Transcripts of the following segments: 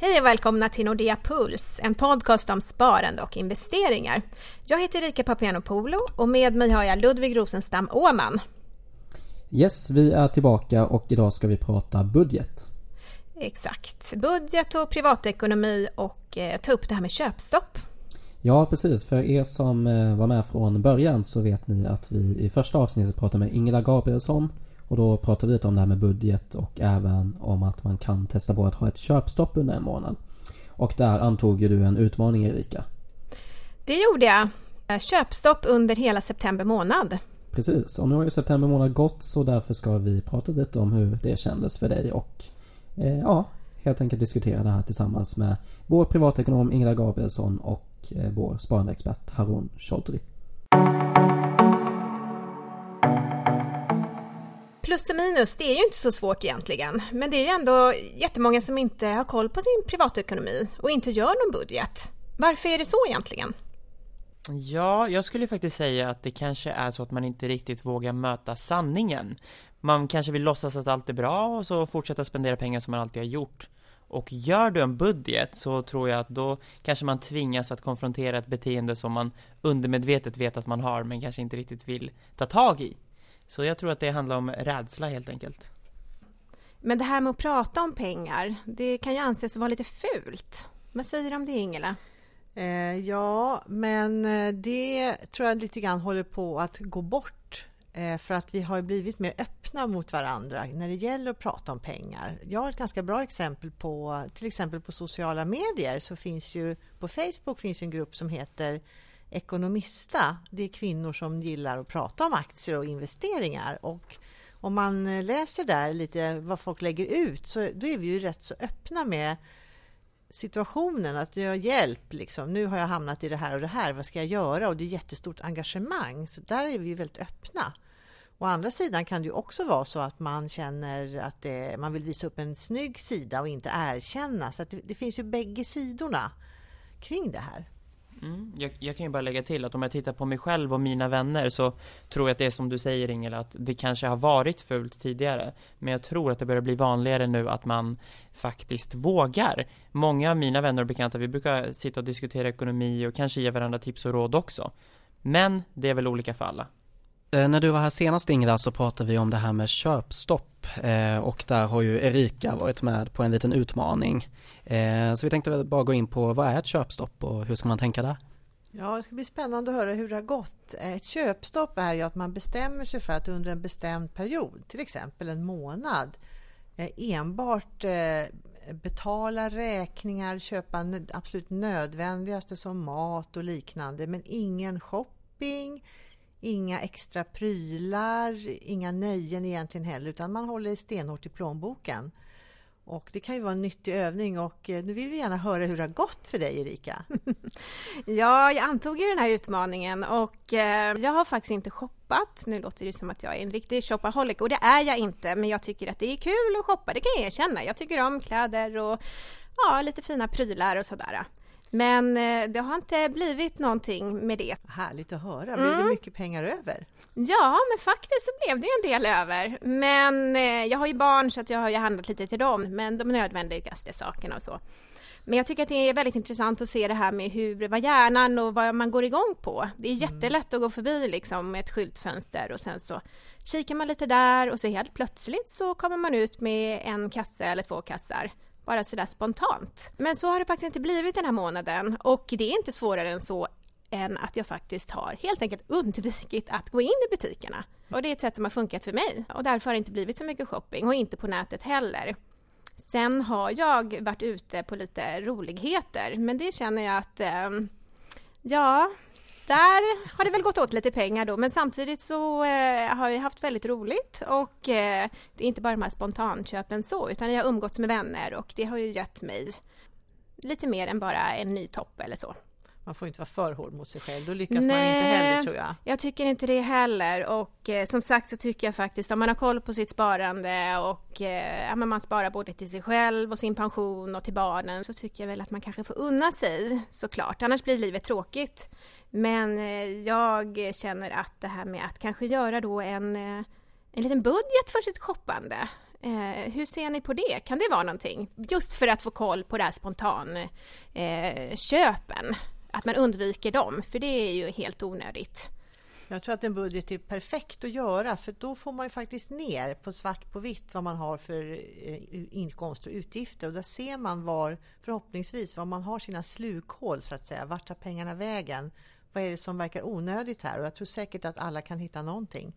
Hej och välkomna till Nordea Puls, en podcast om sparande och investeringar. Jag heter Rika Papianopoulou och med mig har jag Ludvig Rosenstam Åman. Yes, vi är tillbaka och idag ska vi prata budget. Exakt, budget och privatekonomi och eh, ta upp det här med köpstopp. Ja precis, för er som eh, var med från början så vet ni att vi i första avsnittet pratade med Ingela Gabrielsson och då pratade vi lite om det här med budget och även om att man kan testa på att ha ett köpstopp under en månad. Och där antog ju du en utmaning Erika. Det gjorde jag. Köpstopp under hela september månad. Precis, och nu har ju september månad gått så därför ska vi prata lite om hur det kändes för dig och eh, ja, helt enkelt diskutera det här tillsammans med vår privatekonom Ingela Gabrielsson och eh, vår sparandeexpert Harun Chaudhry. Plus och minus, det är ju inte så svårt egentligen. Men det är ju ändå jättemånga som inte har koll på sin privatekonomi och inte gör någon budget. Varför är det så egentligen? Ja, jag skulle faktiskt säga att det kanske är så att man inte riktigt vågar möta sanningen. Man kanske vill låtsas att allt är bra och så fortsätta spendera pengar som man alltid har gjort. Och gör du en budget så tror jag att då kanske man tvingas att konfrontera ett beteende som man undermedvetet vet att man har men kanske inte riktigt vill ta tag i. Så jag tror att det handlar om rädsla helt enkelt. Men det här med att prata om pengar, det kan ju anses vara lite fult. Vad säger du om det Ingela? Eh, ja, men eh, det tror jag lite grann håller på att gå bort eh, för att vi har blivit mer öppna mot varandra när det gäller att prata om pengar. Jag har ett ganska bra exempel på till exempel på sociala medier så finns ju på Facebook finns en grupp som heter Ekonomista. Det är kvinnor som gillar att prata om aktier och investeringar och om man eh, läser där lite vad folk lägger ut så då är vi ju rätt så öppna med situationen, att jag hjälp, liksom. nu har jag hamnat i det här och det här, vad ska jag göra? Och det är jättestort engagemang, så där är vi ju väldigt öppna. Å andra sidan kan det ju också vara så att man känner att det, man vill visa upp en snygg sida och inte erkänna, så det, det, finns ju bägge sidorna kring det här. Mm, jag, jag, kan ju bara lägga till att om jag tittar på mig själv och mina vänner så tror jag att det är som du säger Ingela att det kanske har varit fult tidigare men jag tror att det börjar bli vanligare nu att man faktiskt vågar. Många av mina vänner och bekanta vi brukar sitta och diskutera ekonomi och kanske ge varandra tips och råd också. Men det är väl olika för alla. Eh, när du var här senast Ingela så pratade vi om det här med köpstopp eh, och där har ju Erika varit med på en liten utmaning. Eh, så vi tänkte bara gå in på vad är ett köpstopp och hur ska man tänka där? Ja, det ska bli spännande att höra hur det har gått. Ett köpstopp är ju att man bestämmer sig för att under en bestämd period, till exempel en månad, enbart betala räkningar, köpa absolut nödvändigaste som mat och liknande, men ingen shopping, inga extra prylar, inga nöjen egentligen heller, utan man håller stenhårt i plånboken. Och det kan ju vara en nyttig övning och eh, nu vill vi gärna höra hur det har gått för dig Erika. ja, jag antog ju den här utmaningen och eh, jag har faktiskt inte shoppat. Nu låter det som att jag är en riktig shopaholic och det är jag inte, men jag tycker att det är kul att shoppa, det kan jag erkänna. Jag tycker om kläder och ja, lite fina prylar och sådär. Men eh, det har inte blivit någonting med det. Härligt att höra. Blev mm. det mycket pengar över? Ja, men faktiskt så blev det en del över. Men eh, jag har ju barn så att jag har ju handlat lite till dem, men de nödvändigaste sakerna och så. Men jag tycker att det är väldigt intressant att se det här med hur, vad hjärnan och vad man går igång på. Det är mm. jättelätt att gå förbi liksom ett skyltfönster och sen så kikar man lite där och så helt plötsligt så kommer man ut med en kasse eller två kassar bara sådär spontant. Men så har det faktiskt inte blivit den här månaden och det är inte svårare än så än att jag faktiskt har helt enkelt undvikit att gå in i butikerna. Och det är ett sätt som har funkat för mig och därför har det inte blivit så mycket shopping och inte på nätet heller. Sen har jag varit ute på lite roligheter, men det känner jag att eh, ja, där har det väl gått åt lite pengar då, men samtidigt så eh, har jag haft väldigt roligt och eh, det är inte bara de här spontanköpen så, utan jag har umgåtts med vänner och det har ju gett mig lite mer än bara en ny topp eller så. Man får inte vara för hård mot sig själv, då lyckas Nej, man inte heller tror jag. jag tycker inte det heller och eh, som sagt så tycker jag faktiskt om man har koll på sitt sparande och eh, man sparar både till sig själv och sin pension och till barnen så tycker jag väl att man kanske får unna sig såklart, annars blir livet tråkigt. Men eh, jag känner att det här med att kanske göra då en, eh, en liten budget för sitt shoppande Eh, hur ser ni på det? Kan det vara någonting? Just för att få koll på det här spontanköpen. Eh, köpen att man undviker dem, för det är ju helt onödigt. Jag tror att en budget är perfekt att göra för då får man ju faktiskt ner på svart på vitt vad man har för eh, inkomster och utgifter och där ser man var förhoppningsvis var man har sina slukhål så att säga. Vart tar pengarna vägen? Vad är det som verkar onödigt här? Och jag tror säkert att alla kan hitta någonting.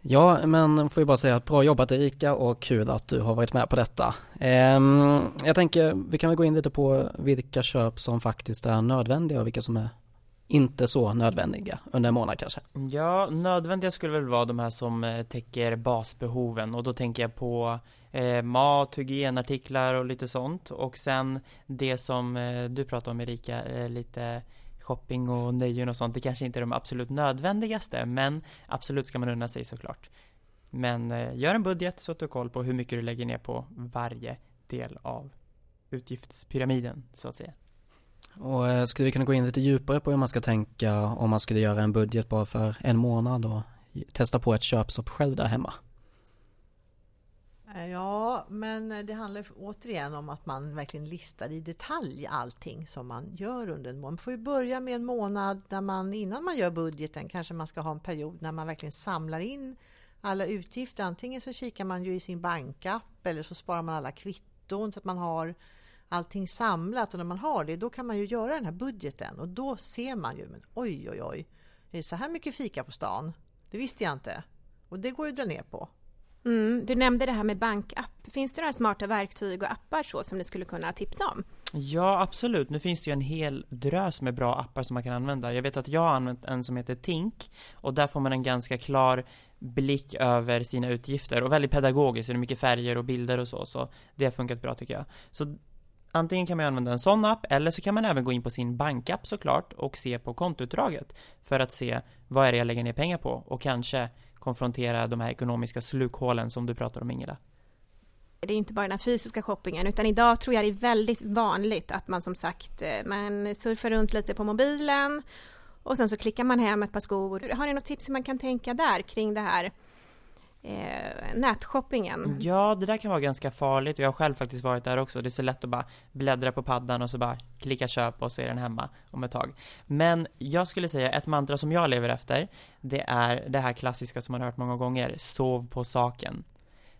Ja, men får ju bara säga att bra jobbat Erika och kul att du har varit med på detta. Ehm, jag tänker, vi kan väl gå in lite på vilka köp som faktiskt är nödvändiga och vilka som är inte så nödvändiga under en månad kanske? Ja, nödvändiga skulle väl vara de här som eh, täcker basbehoven och då tänker jag på eh, mat, hygienartiklar och lite sånt och sen det som eh, du pratade om Erika, eh, lite shopping och nöjen och sånt, det kanske inte är de absolut nödvändigaste men absolut ska man unna sig såklart. Men eh, gör en budget så att du har koll på hur mycket du lägger ner på varje del av utgiftspyramiden så att säga. Och eh, skulle vi kunna gå in lite djupare på hur man ska tänka om man skulle göra en budget bara för en månad och testa på ett köpstopp själv där hemma? Ja, men det handlar återigen om att man verkligen listar i detalj allting som man gör under en månad. Man får ju börja med en månad där man innan man gör budgeten kanske man ska ha en period när man verkligen samlar in alla utgifter. Antingen så kikar man ju i sin bankapp eller så sparar man alla kvitton så att man har allting samlat och när man har det då kan man ju göra den här budgeten och då ser man ju men oj oj oj är det så här mycket fika på stan? Det visste jag inte och det går ju att dra ner på. Mm, du nämnde det här med bankapp. Finns det några smarta verktyg och appar så som ni skulle kunna tipsa om? Ja, absolut. Nu finns det ju en hel drös med bra appar som man kan använda. Jag vet att jag har använt en som heter Tink och där får man en ganska klar blick över sina utgifter och väldigt pedagogiskt, det är mycket färger och bilder och så, så det har funkat bra tycker jag. Så Antingen kan man använda en sån app eller så kan man även gå in på sin bankapp såklart och se på kontoutdraget för att se vad är det jag lägger ner pengar på och kanske konfrontera de här ekonomiska slukhålen som du pratar om Ingela. Det är inte bara den fysiska shoppingen utan idag tror jag det är väldigt vanligt att man som sagt eh, man surfar runt lite på mobilen och sen så klickar man hem ett par skor. Har ni något tips hur man kan tänka där kring det här eh, nätshoppingen. Ja, det där kan vara ganska farligt. Jag har själv faktiskt varit där också. Det är så lätt att bara bläddra på paddan och så bara klicka köp och så är den hemma om ett tag. Men jag skulle säga ett mantra som jag lever efter, det är det här klassiska som man har hört många gånger, sov på saken.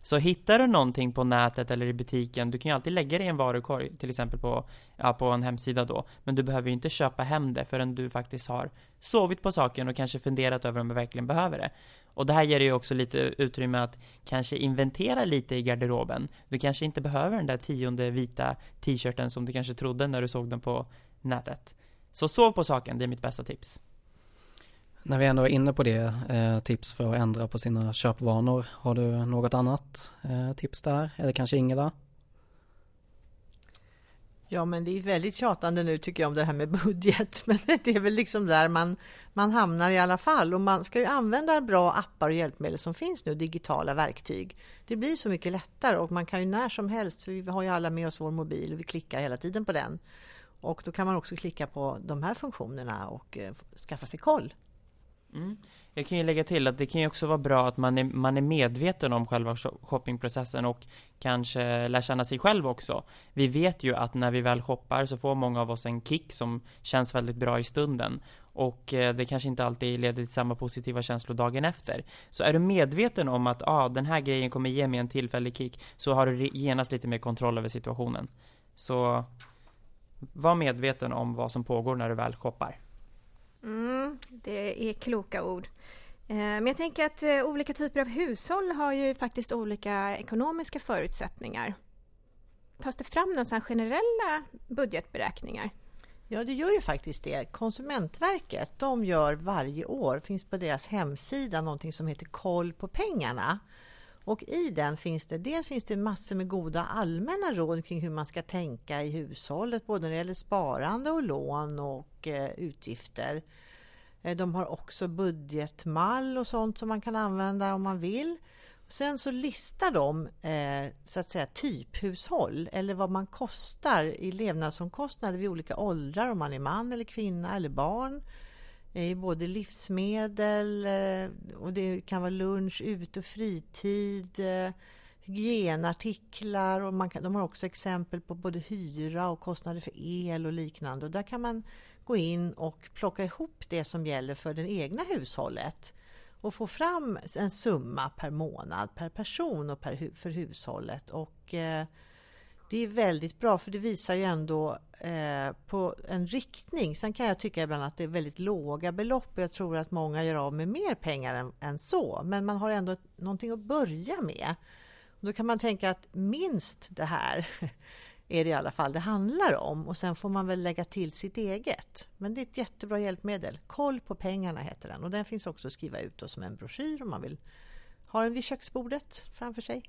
Så hittar du någonting på nätet eller i butiken, du kan ju alltid lägga det i en varukorg, till exempel på, ja, på en hemsida då. Men du behöver ju inte köpa hem det förrän du faktiskt har sovit på saken och kanske funderat över om du verkligen behöver det. Och det här ger ju också lite utrymme att kanske inventera lite i garderoben. Du kanske inte behöver den där tionde vita t-shirten som du kanske trodde när du såg den på nätet. Så sov på saken, det är mitt bästa tips. När vi ändå är inne på det, eh, tips för att ändra på sina köpvanor. Har du något annat eh, tips där? Eller kanske Ingela? Ja, men det är väldigt tjatande nu tycker jag om det här med budget. Men det är väl liksom där man, man hamnar i alla fall. Och man ska ju använda bra appar och hjälpmedel som finns nu, digitala verktyg. Det blir så mycket lättare och man kan ju när som helst, för vi har ju alla med oss vår mobil och vi klickar hela tiden på den. Och då kan man också klicka på de här funktionerna och eh, skaffa sig koll. Mm. Jag kan ju lägga till att det kan ju också vara bra att man är, man är medveten om själva shoppingprocessen och kanske lär känna sig själv också. Vi vet ju att när vi väl shoppar så får många av oss en kick som känns väldigt bra i stunden och eh, det kanske inte alltid leder till samma positiva känslor dagen efter. Så är du medveten om att ah, den här grejen kommer ge mig en tillfällig kick så har du genast lite mer kontroll över situationen. Så var medveten om vad som pågår när du väl shoppar. Mm, det är kloka ord. Eh, men jag tänker att eh, olika typer av hushåll har ju faktiskt olika ekonomiska förutsättningar. Tas det fram några generella budgetberäkningar? Ja, det gör ju faktiskt det. Konsumentverket de gör varje år, finns på deras hemsida, någonting som heter Koll på pengarna. Och i den finns det dels finns det massor med goda allmänna råd kring hur man ska tänka i hushållet, både när det gäller sparande och lån och eh, utgifter. Eh, de har också budgetmall och sånt som man kan använda om man vill. Sen så listar de eh, så att säga typhushåll eller vad man kostar i levnadsomkostnader vid olika åldrar om man är man eller kvinna eller barn Eh, i både livsmedel eh, och det kan vara lunch, ut och fritid, eh, hygienartiklar och man kan, de har också exempel på både hyra och kostnader för el och liknande. Och där kan man gå in och plocka ihop det som gäller för det egna hushållet och få fram en summa per månad, per person och per, för hushållet. Och, eh, det är väldigt bra för det visar ju ändå eh, på en riktning. Sen kan jag tycka ibland att det är väldigt låga belopp och jag tror att många gör av med mer pengar än, än så. Men man har ändå någonting att börja med. Då kan man tänka att minst det här är det i alla fall det handlar om och sen får man väl lägga till sitt eget. Men det är ett jättebra hjälpmedel. Koll på pengarna heter den och den finns också att skriva ut som en broschyr om man vill ha den vid köksbordet framför sig.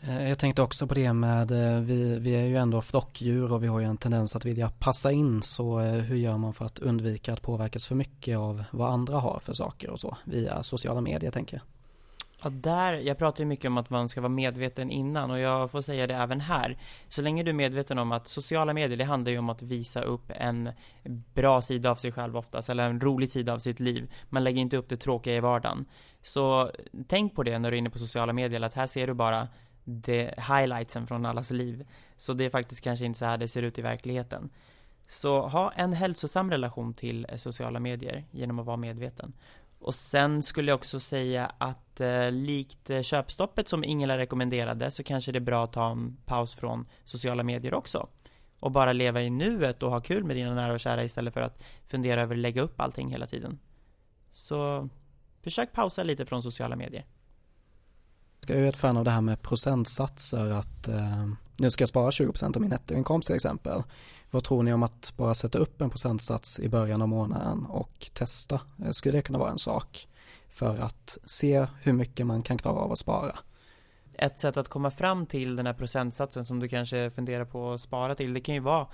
Eh, jag tänkte också på det med, eh, vi, vi är ju ändå flockdjur och vi har ju en tendens att vilja passa in så eh, hur gör man för att undvika att påverkas för mycket av vad andra har för saker och så via sociala medier tänker jag. Ja, där, jag pratar ju mycket om att man ska vara medveten innan och jag får säga det även här. Så länge du är medveten om att sociala medier, det handlar ju om att visa upp en bra sida av sig själv oftast, eller en rolig sida av sitt liv. Man lägger inte upp det tråkiga i vardagen. Så tänk på det när du är inne på sociala medier, att här ser du bara det highlightsen från allas liv. Så det är faktiskt kanske inte så här det ser ut i verkligheten. Så ha en hälsosam relation till eh, sociala medier genom att vara medveten. Och sen skulle jag också säga att eh, likt eh, köpstoppet som Ingela rekommenderade så kanske det är bra att ta en paus från sociala medier också. Och bara leva i nuet och ha kul med dina nära och kära istället för att fundera över att lägga upp allting hela tiden. Så försök pausa lite från sociala medier. Jag är ett fan av det här med procentsatser att eh, nu ska jag spara 20% av min nettoinkomst till exempel. Vad tror ni om att bara sätta upp en procentsats i början av månaden och testa? Eh, skulle det kunna vara en sak för att se hur mycket man kan klara av att spara? Ett sätt att komma fram till den här procentsatsen som du kanske funderar på att spara till, det kan ju vara,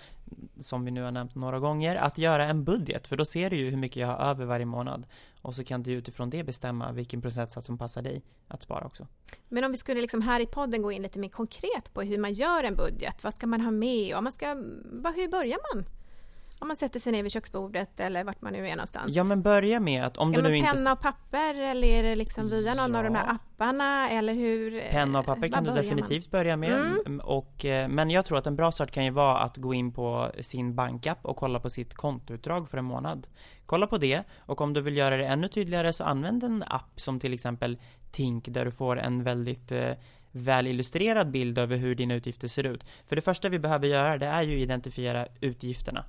som vi nu har nämnt några gånger, att göra en budget. För då ser du ju hur mycket jag har över varje månad. Och så kan du utifrån det bestämma vilken procentsats som passar dig att spara också. Men om vi skulle liksom här i podden gå in lite mer konkret på hur man gör en budget. Vad ska man ha med? Och man ska, hur börjar man? Om man sätter sig ner vid köksbordet eller vart man nu är någonstans. Ja men börja med att om Ska du nu man inte... penna och papper eller är det liksom via någon Ja. av de här apparna eller hur? Penna och papper kan du definitivt börja med. Mm. Och, eh, men jag tror att en bra start kan ju vara att gå in på sin bankapp och kolla på sitt kontoutdrag för en månad. Kolla på det och om du vill göra det ännu tydligare så använd en app som till exempel Tink där du får en väldigt eh, väl illustrerad bild över hur dina utgifter ser ut. För det första vi behöver göra det är ju identifiera utgifterna.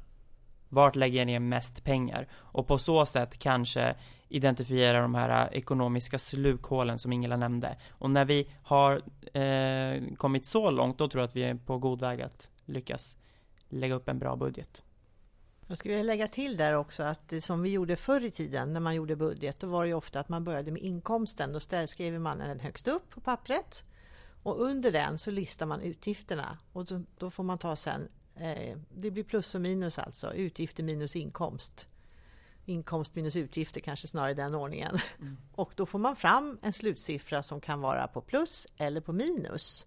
Vart lägger jag ner mest pengar? Och på så sätt kanske identifiera de här äh, ekonomiska slukhålen som Ingela nämnde. Och när vi har eh, kommit så långt, då tror jag att vi är på god väg att lyckas lägga upp en bra budget. Jag skulle vilja lägga till där också att det som vi gjorde förr i tiden när man gjorde budget, då var det ju ofta att man började med inkomsten. Då skriver man den högst upp på pappret och under den så listar man utgifterna och då, då får man ta sen, det blir plus och minus alltså, utgifter minus inkomst. Inkomst minus utgifter kanske snarare i den ordningen. Och då får man fram en slutsiffra som kan vara på plus eller på minus.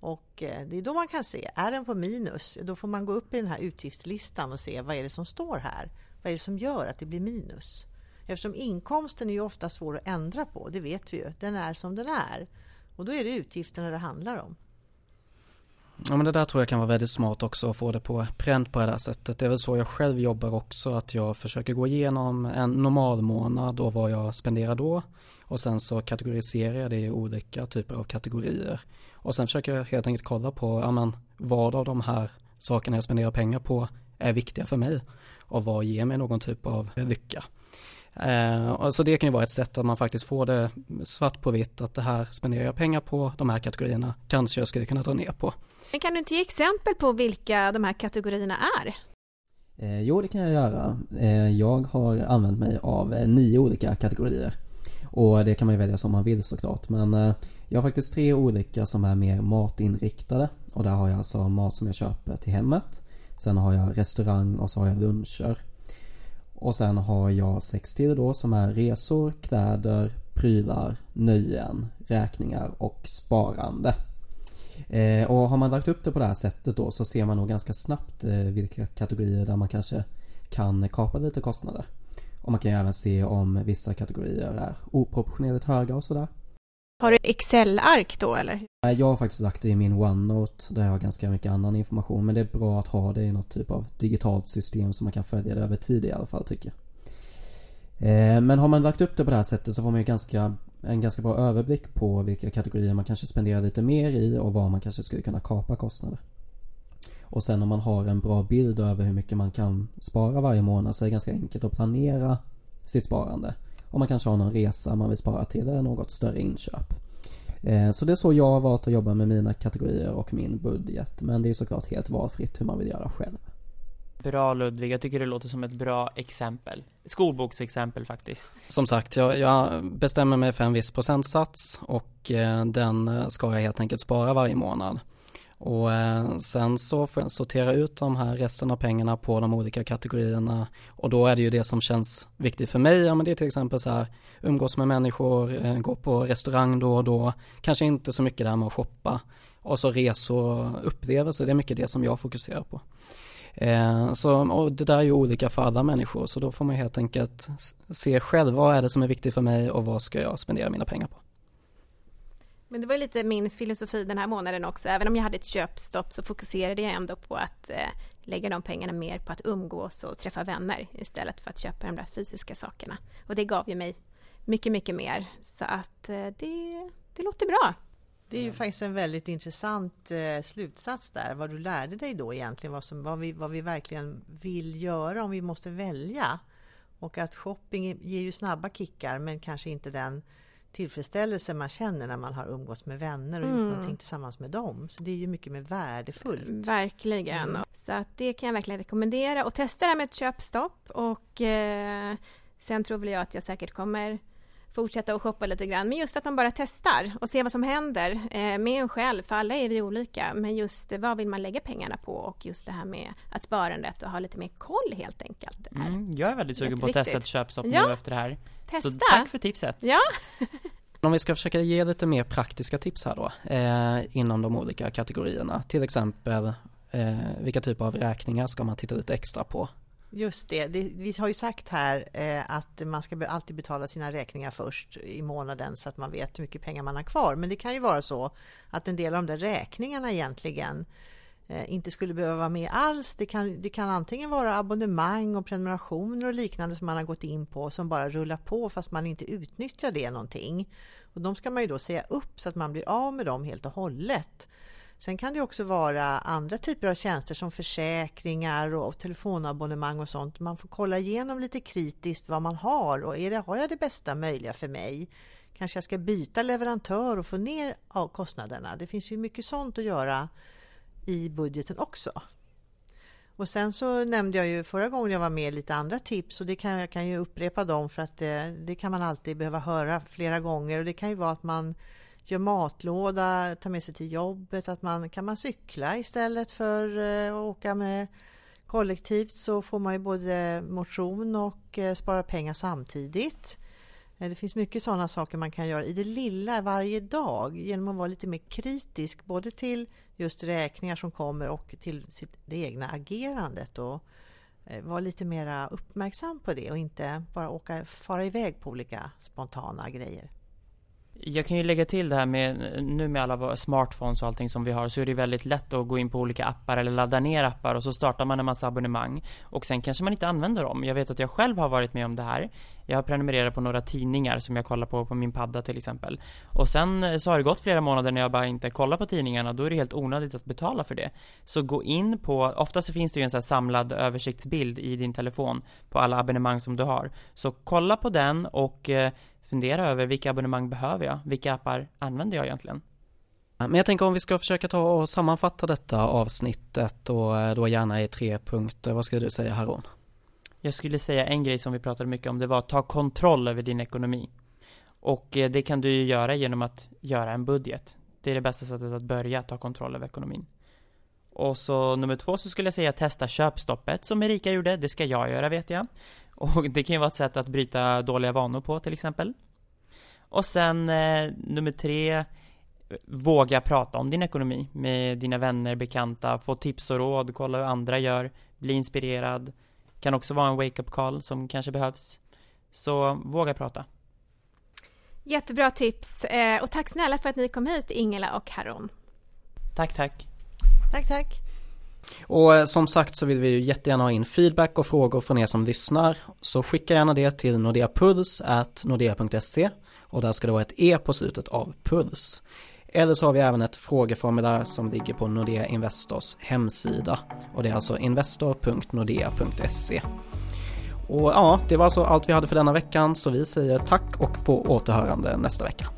Och eh, det är då man kan se, är den på minus, då får man gå upp i den här utgiftslistan och se vad är det som står här? Vad är det som gör att det blir minus? Eftersom inkomsten är ju ofta svår att ändra på, det vet vi ju. Den är som den är. Och då är det utgifterna det handlar om. Ja men det där tror jag kan vara väldigt smart också att få det på pränt på det här sättet. Det är väl så jag själv jobbar också att jag försöker gå igenom en normal månad och vad jag spenderar då. Och sen så kategoriserar jag det i olika typer av kategorier. Och sen försöker jag helt enkelt kolla på, ja men vad av de här sakerna jag spenderar pengar på är viktiga för mig. Och vad ger mig någon typ av lycka. Eh, så det kan ju vara ett sätt att man faktiskt får det svart på vitt att det här spenderar jag pengar på, de här kategorierna kanske jag skulle kunna dra ner på. Men kan du inte ge exempel på vilka de här kategorierna är? Eh, jo, det kan jag göra. Eh, jag har använt mig av nio olika kategorier. Och det kan man ju välja som man vill såklart. Men eh, jag har faktiskt tre olika som är mer matinriktade. Och där har jag alltså mat som jag köper till hemmet. Sen har jag restaurang och så har jag luncher. Och sen har jag sex till då som är resor, kläder, prylar, nöjen, räkningar och sparande. Eh, och har man lagt upp det på det här sättet då så ser man nog ganska snabbt eh, vilka kategorier där man kanske kan kapa lite kostnader. Och man kan ju även se om vissa kategorier är oproportionerligt höga och sådär. Har du Excel-ark då eller? Jag har faktiskt lagt det i min OneNote där jag har ganska mycket annan information men det är bra att ha det i något typ av digitalt system som man kan följa det över tid i alla fall tycker jag. Eh, men har man lagt upp det på det här sättet så får man ju ganska, en ganska bra överblick på vilka kategorier man kanske spenderar lite mer i och var man kanske skulle kunna kapa kostnader. Och sen om man har en bra bild över hur mycket man kan spara varje månad så är det ganska enkelt att planera sitt sparande. Om man kanske har någon resa man vill spara till eller något större inköp. Eh, så det är så jag har valt att jobba med mina kategorier och min budget. Men det är såklart helt valfritt hur man vill göra själv. Bra Ludvig, jag tycker det låter som ett bra exempel. Skolboksexempel faktiskt. Som sagt, jag, jag bestämmer mig för en viss procentsats och eh, den ska jag helt enkelt spara varje månad. Och eh, sen så får jag sortera ut de här resten av pengarna på de olika kategorierna. Och då är det ju det som känns viktigt för mig, ja men det är till exempel så här umgås med människor, eh, gå på restaurang då och då, kanske inte så mycket det här med att shoppa. Och så resor, upplevelser, det är mycket det som jag fokuserar på. Eh, så, och det där är ju olika för alla människor. Så då får man helt enkelt se själv vad är det som är viktigt för mig och vad ska jag spendera mina pengar på. Men det var lite min filosofi den här månaden också. Även om jag hade ett köpstopp så fokuserade jag ändå på att eh, lägga de pengarna mer på att umgås och träffa vänner istället för att köpa de där fysiska sakerna. Och det gav ju mig mycket, mycket mer. Så att eh, det, det låter bra. Det är ju faktiskt en väldigt intressant eh, slutsats där, vad du lärde dig då egentligen, vad, som, vad, vi, vad vi verkligen vill göra om vi måste välja. Och att shopping ger ju snabba kickar men kanske inte den tillfredsställelse man känner när man har umgåtts med vänner och mm. gjort någonting tillsammans med dem. Så det är ju mycket mer värdefullt. Verkligen. Mm. Så att det kan jag verkligen rekommendera. Och testa det med ett köpstopp och eh, sen tror väl jag att jag säkert kommer fortsätta att shoppa lite grann. Men just att man bara testar och ser vad som händer eh, med en själv, för alla är vi olika. Men just vad vill man lägga pengarna på och just det här med att sparandet och ha lite mer koll helt enkelt. Mm, jag är väldigt sugen på att testa ett köpstopp ja. nu efter det här. Testa! Så tack för tipset! Ja! Om vi ska försöka ge lite mer praktiska tips här då eh, inom de olika kategorierna. Till exempel eh, vilka typer av räkningar ska man titta lite extra på? Just det. det vi har ju sagt här eh, att man ska alltid betala sina räkningar först i månaden så att man vet hur mycket pengar man har kvar. Men det kan ju vara så att en del av de där räkningarna egentligen eh, Eh, inte skulle behöva vara med alls. Det kan, det kan antingen vara abonnemang och prenumerationer och liknande som man har gått in på som bara rullar på fast man inte utnyttjar det någonting. Och de ska man ju då säga upp så att man blir av med dem helt och hållet. Sen kan det också vara andra typer av tjänster som försäkringar och telefonabonnemang och sånt. Man får kolla igenom lite kritiskt vad man har och är det, har jag det bästa möjliga för mig? Kanske jag ska byta leverantör och få ner kostnaderna. Det finns ju mycket sånt att göra i budgeten också. Och sen så nämnde jag ju förra gången jag var med lite andra tips och det kan jag kan ju upprepa dem för att det, det kan man alltid behöva höra flera gånger och det kan ju vara att man gör matlåda, tar med sig till jobbet, att man kan man cykla istället för eh, att åka med kollektivt så får man ju både motion och eh, spara pengar samtidigt. Eh, det finns mycket sådana saker man kan göra i det lilla varje dag genom att vara lite mer kritisk både till just räkningar som kommer och till sitt, det egna agerandet och eh, vara lite mer uppmärksam på det och inte bara åka, fara iväg på olika spontana grejer. Jag kan ju lägga till det här med, nu med alla smartphones och allting som vi har så är det väldigt lätt att gå in på olika appar eller ladda ner appar och så startar man en massa abonnemang och sen kanske man inte använder dem. Jag vet att jag själv har varit med om det här. Jag har prenumererat på några tidningar som jag kollar på på min padda till exempel. Och sen eh, så har det gått flera månader när jag bara inte kollar på tidningarna då är det helt onödigt att betala för det. Så gå in på, oftast finns det ju en sån här samlad översiktsbild i din telefon på alla abonnemang som du har. Så kolla på den och eh, fundera över vilka abonnemang behöver jag? Vilka appar använder jag egentligen? Men jag tänker om vi ska försöka ta och sammanfatta detta avsnittet och eh, då gärna i tre punkter. Vad skulle du säga Haron? Jag skulle säga en grej som vi pratade mycket om, det var att ta kontroll över din ekonomi. Och eh, det kan du ju göra genom att göra en budget. Det är det bästa sättet att börja ta kontroll över ekonomin. Och så nummer två så skulle jag säga testa köpstoppet som Erika gjorde. Det ska jag göra vet jag. Och det kan ju vara ett sätt att bryta dåliga vanor på till exempel. Och sen eh, nummer tre Våga prata om din ekonomi med dina vänner, bekanta, få tips och råd, kolla hur andra gör, bli inspirerad. Kan också vara en wake-up call som kanske behövs. Så våga prata. Jättebra tips eh, och tack snälla för att ni kom hit Ingela och Haron. Tack, tack. Tack, tack. Och eh, som sagt så vill vi ju jättegärna ha in feedback och frågor från er som lyssnar. Så skicka gärna det till nordeapuls.nordea.se och där ska det vara ett E på slutet av puls. Eller så har vi även ett frågeformulär som ligger på Nordea Investors hemsida och det är alltså investor.nordea.se. Och ja, det var alltså allt vi hade för denna veckan så vi säger tack och på återhörande nästa vecka.